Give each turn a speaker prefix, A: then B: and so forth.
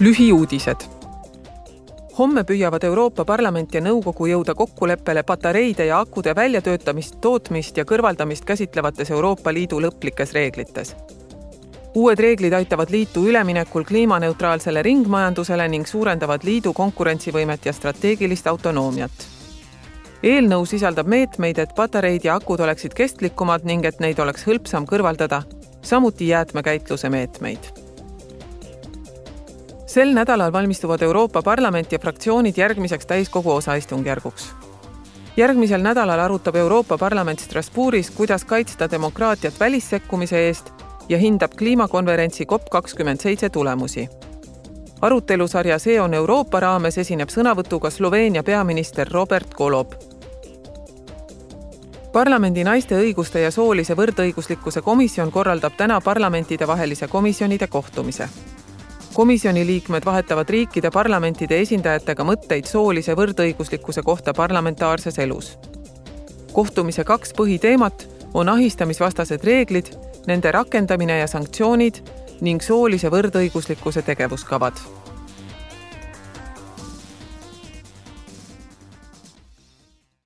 A: lühiuudised. homme püüavad Euroopa Parlament ja Nõukogu jõuda kokkuleppele patareide ja akude väljatöötamist, tootmist ja kõrvaldamist käsitlevates Euroopa Liidu lõplikes reeglites. uued reeglid aitavad liitu üleminekul kliimaneutraalsele ringmajandusele ning suurendavad liidu konkurentsivõimet ja strateegilist autonoomiat eelnõu sisaldab meetmeid, et patareid ja akud oleksid kestlikumad ning et neid oleks hõlpsam kõrvaldada, samuti jäätmekäitluse meetmeid sel nädalal valmistuvad Euroopa Parlament ja fraktsioonid järgmiseks täiskogu osaistungjärguks. järgmisel nädalal arutab Euroopa Parlament Strasbourgis, kuidas kaitsta demokraatiat välissekkumise eest ja hindab kliimakonverentsi COP kakskümmend seitse tulemusi. arutelusarja See on Euroopa raames esineb sõnavõtuga Sloveenia peaminister Robert Golob parlamendi naiste õiguste ja soolise võrdõiguslikkuse komisjon korraldab täna parlamentidevahelise komisjonide kohtumise komisjoni liikmed vahetavad riikide parlamentide esindajatega mõtteid soolise võrdõiguslikkuse kohta parlamentaarses elus. kohtumise kaks põhiteemat on ahistamisvastased reeglid, nende rakendamine ja sanktsioonid ning soolise võrdõiguslikkuse tegevuskavad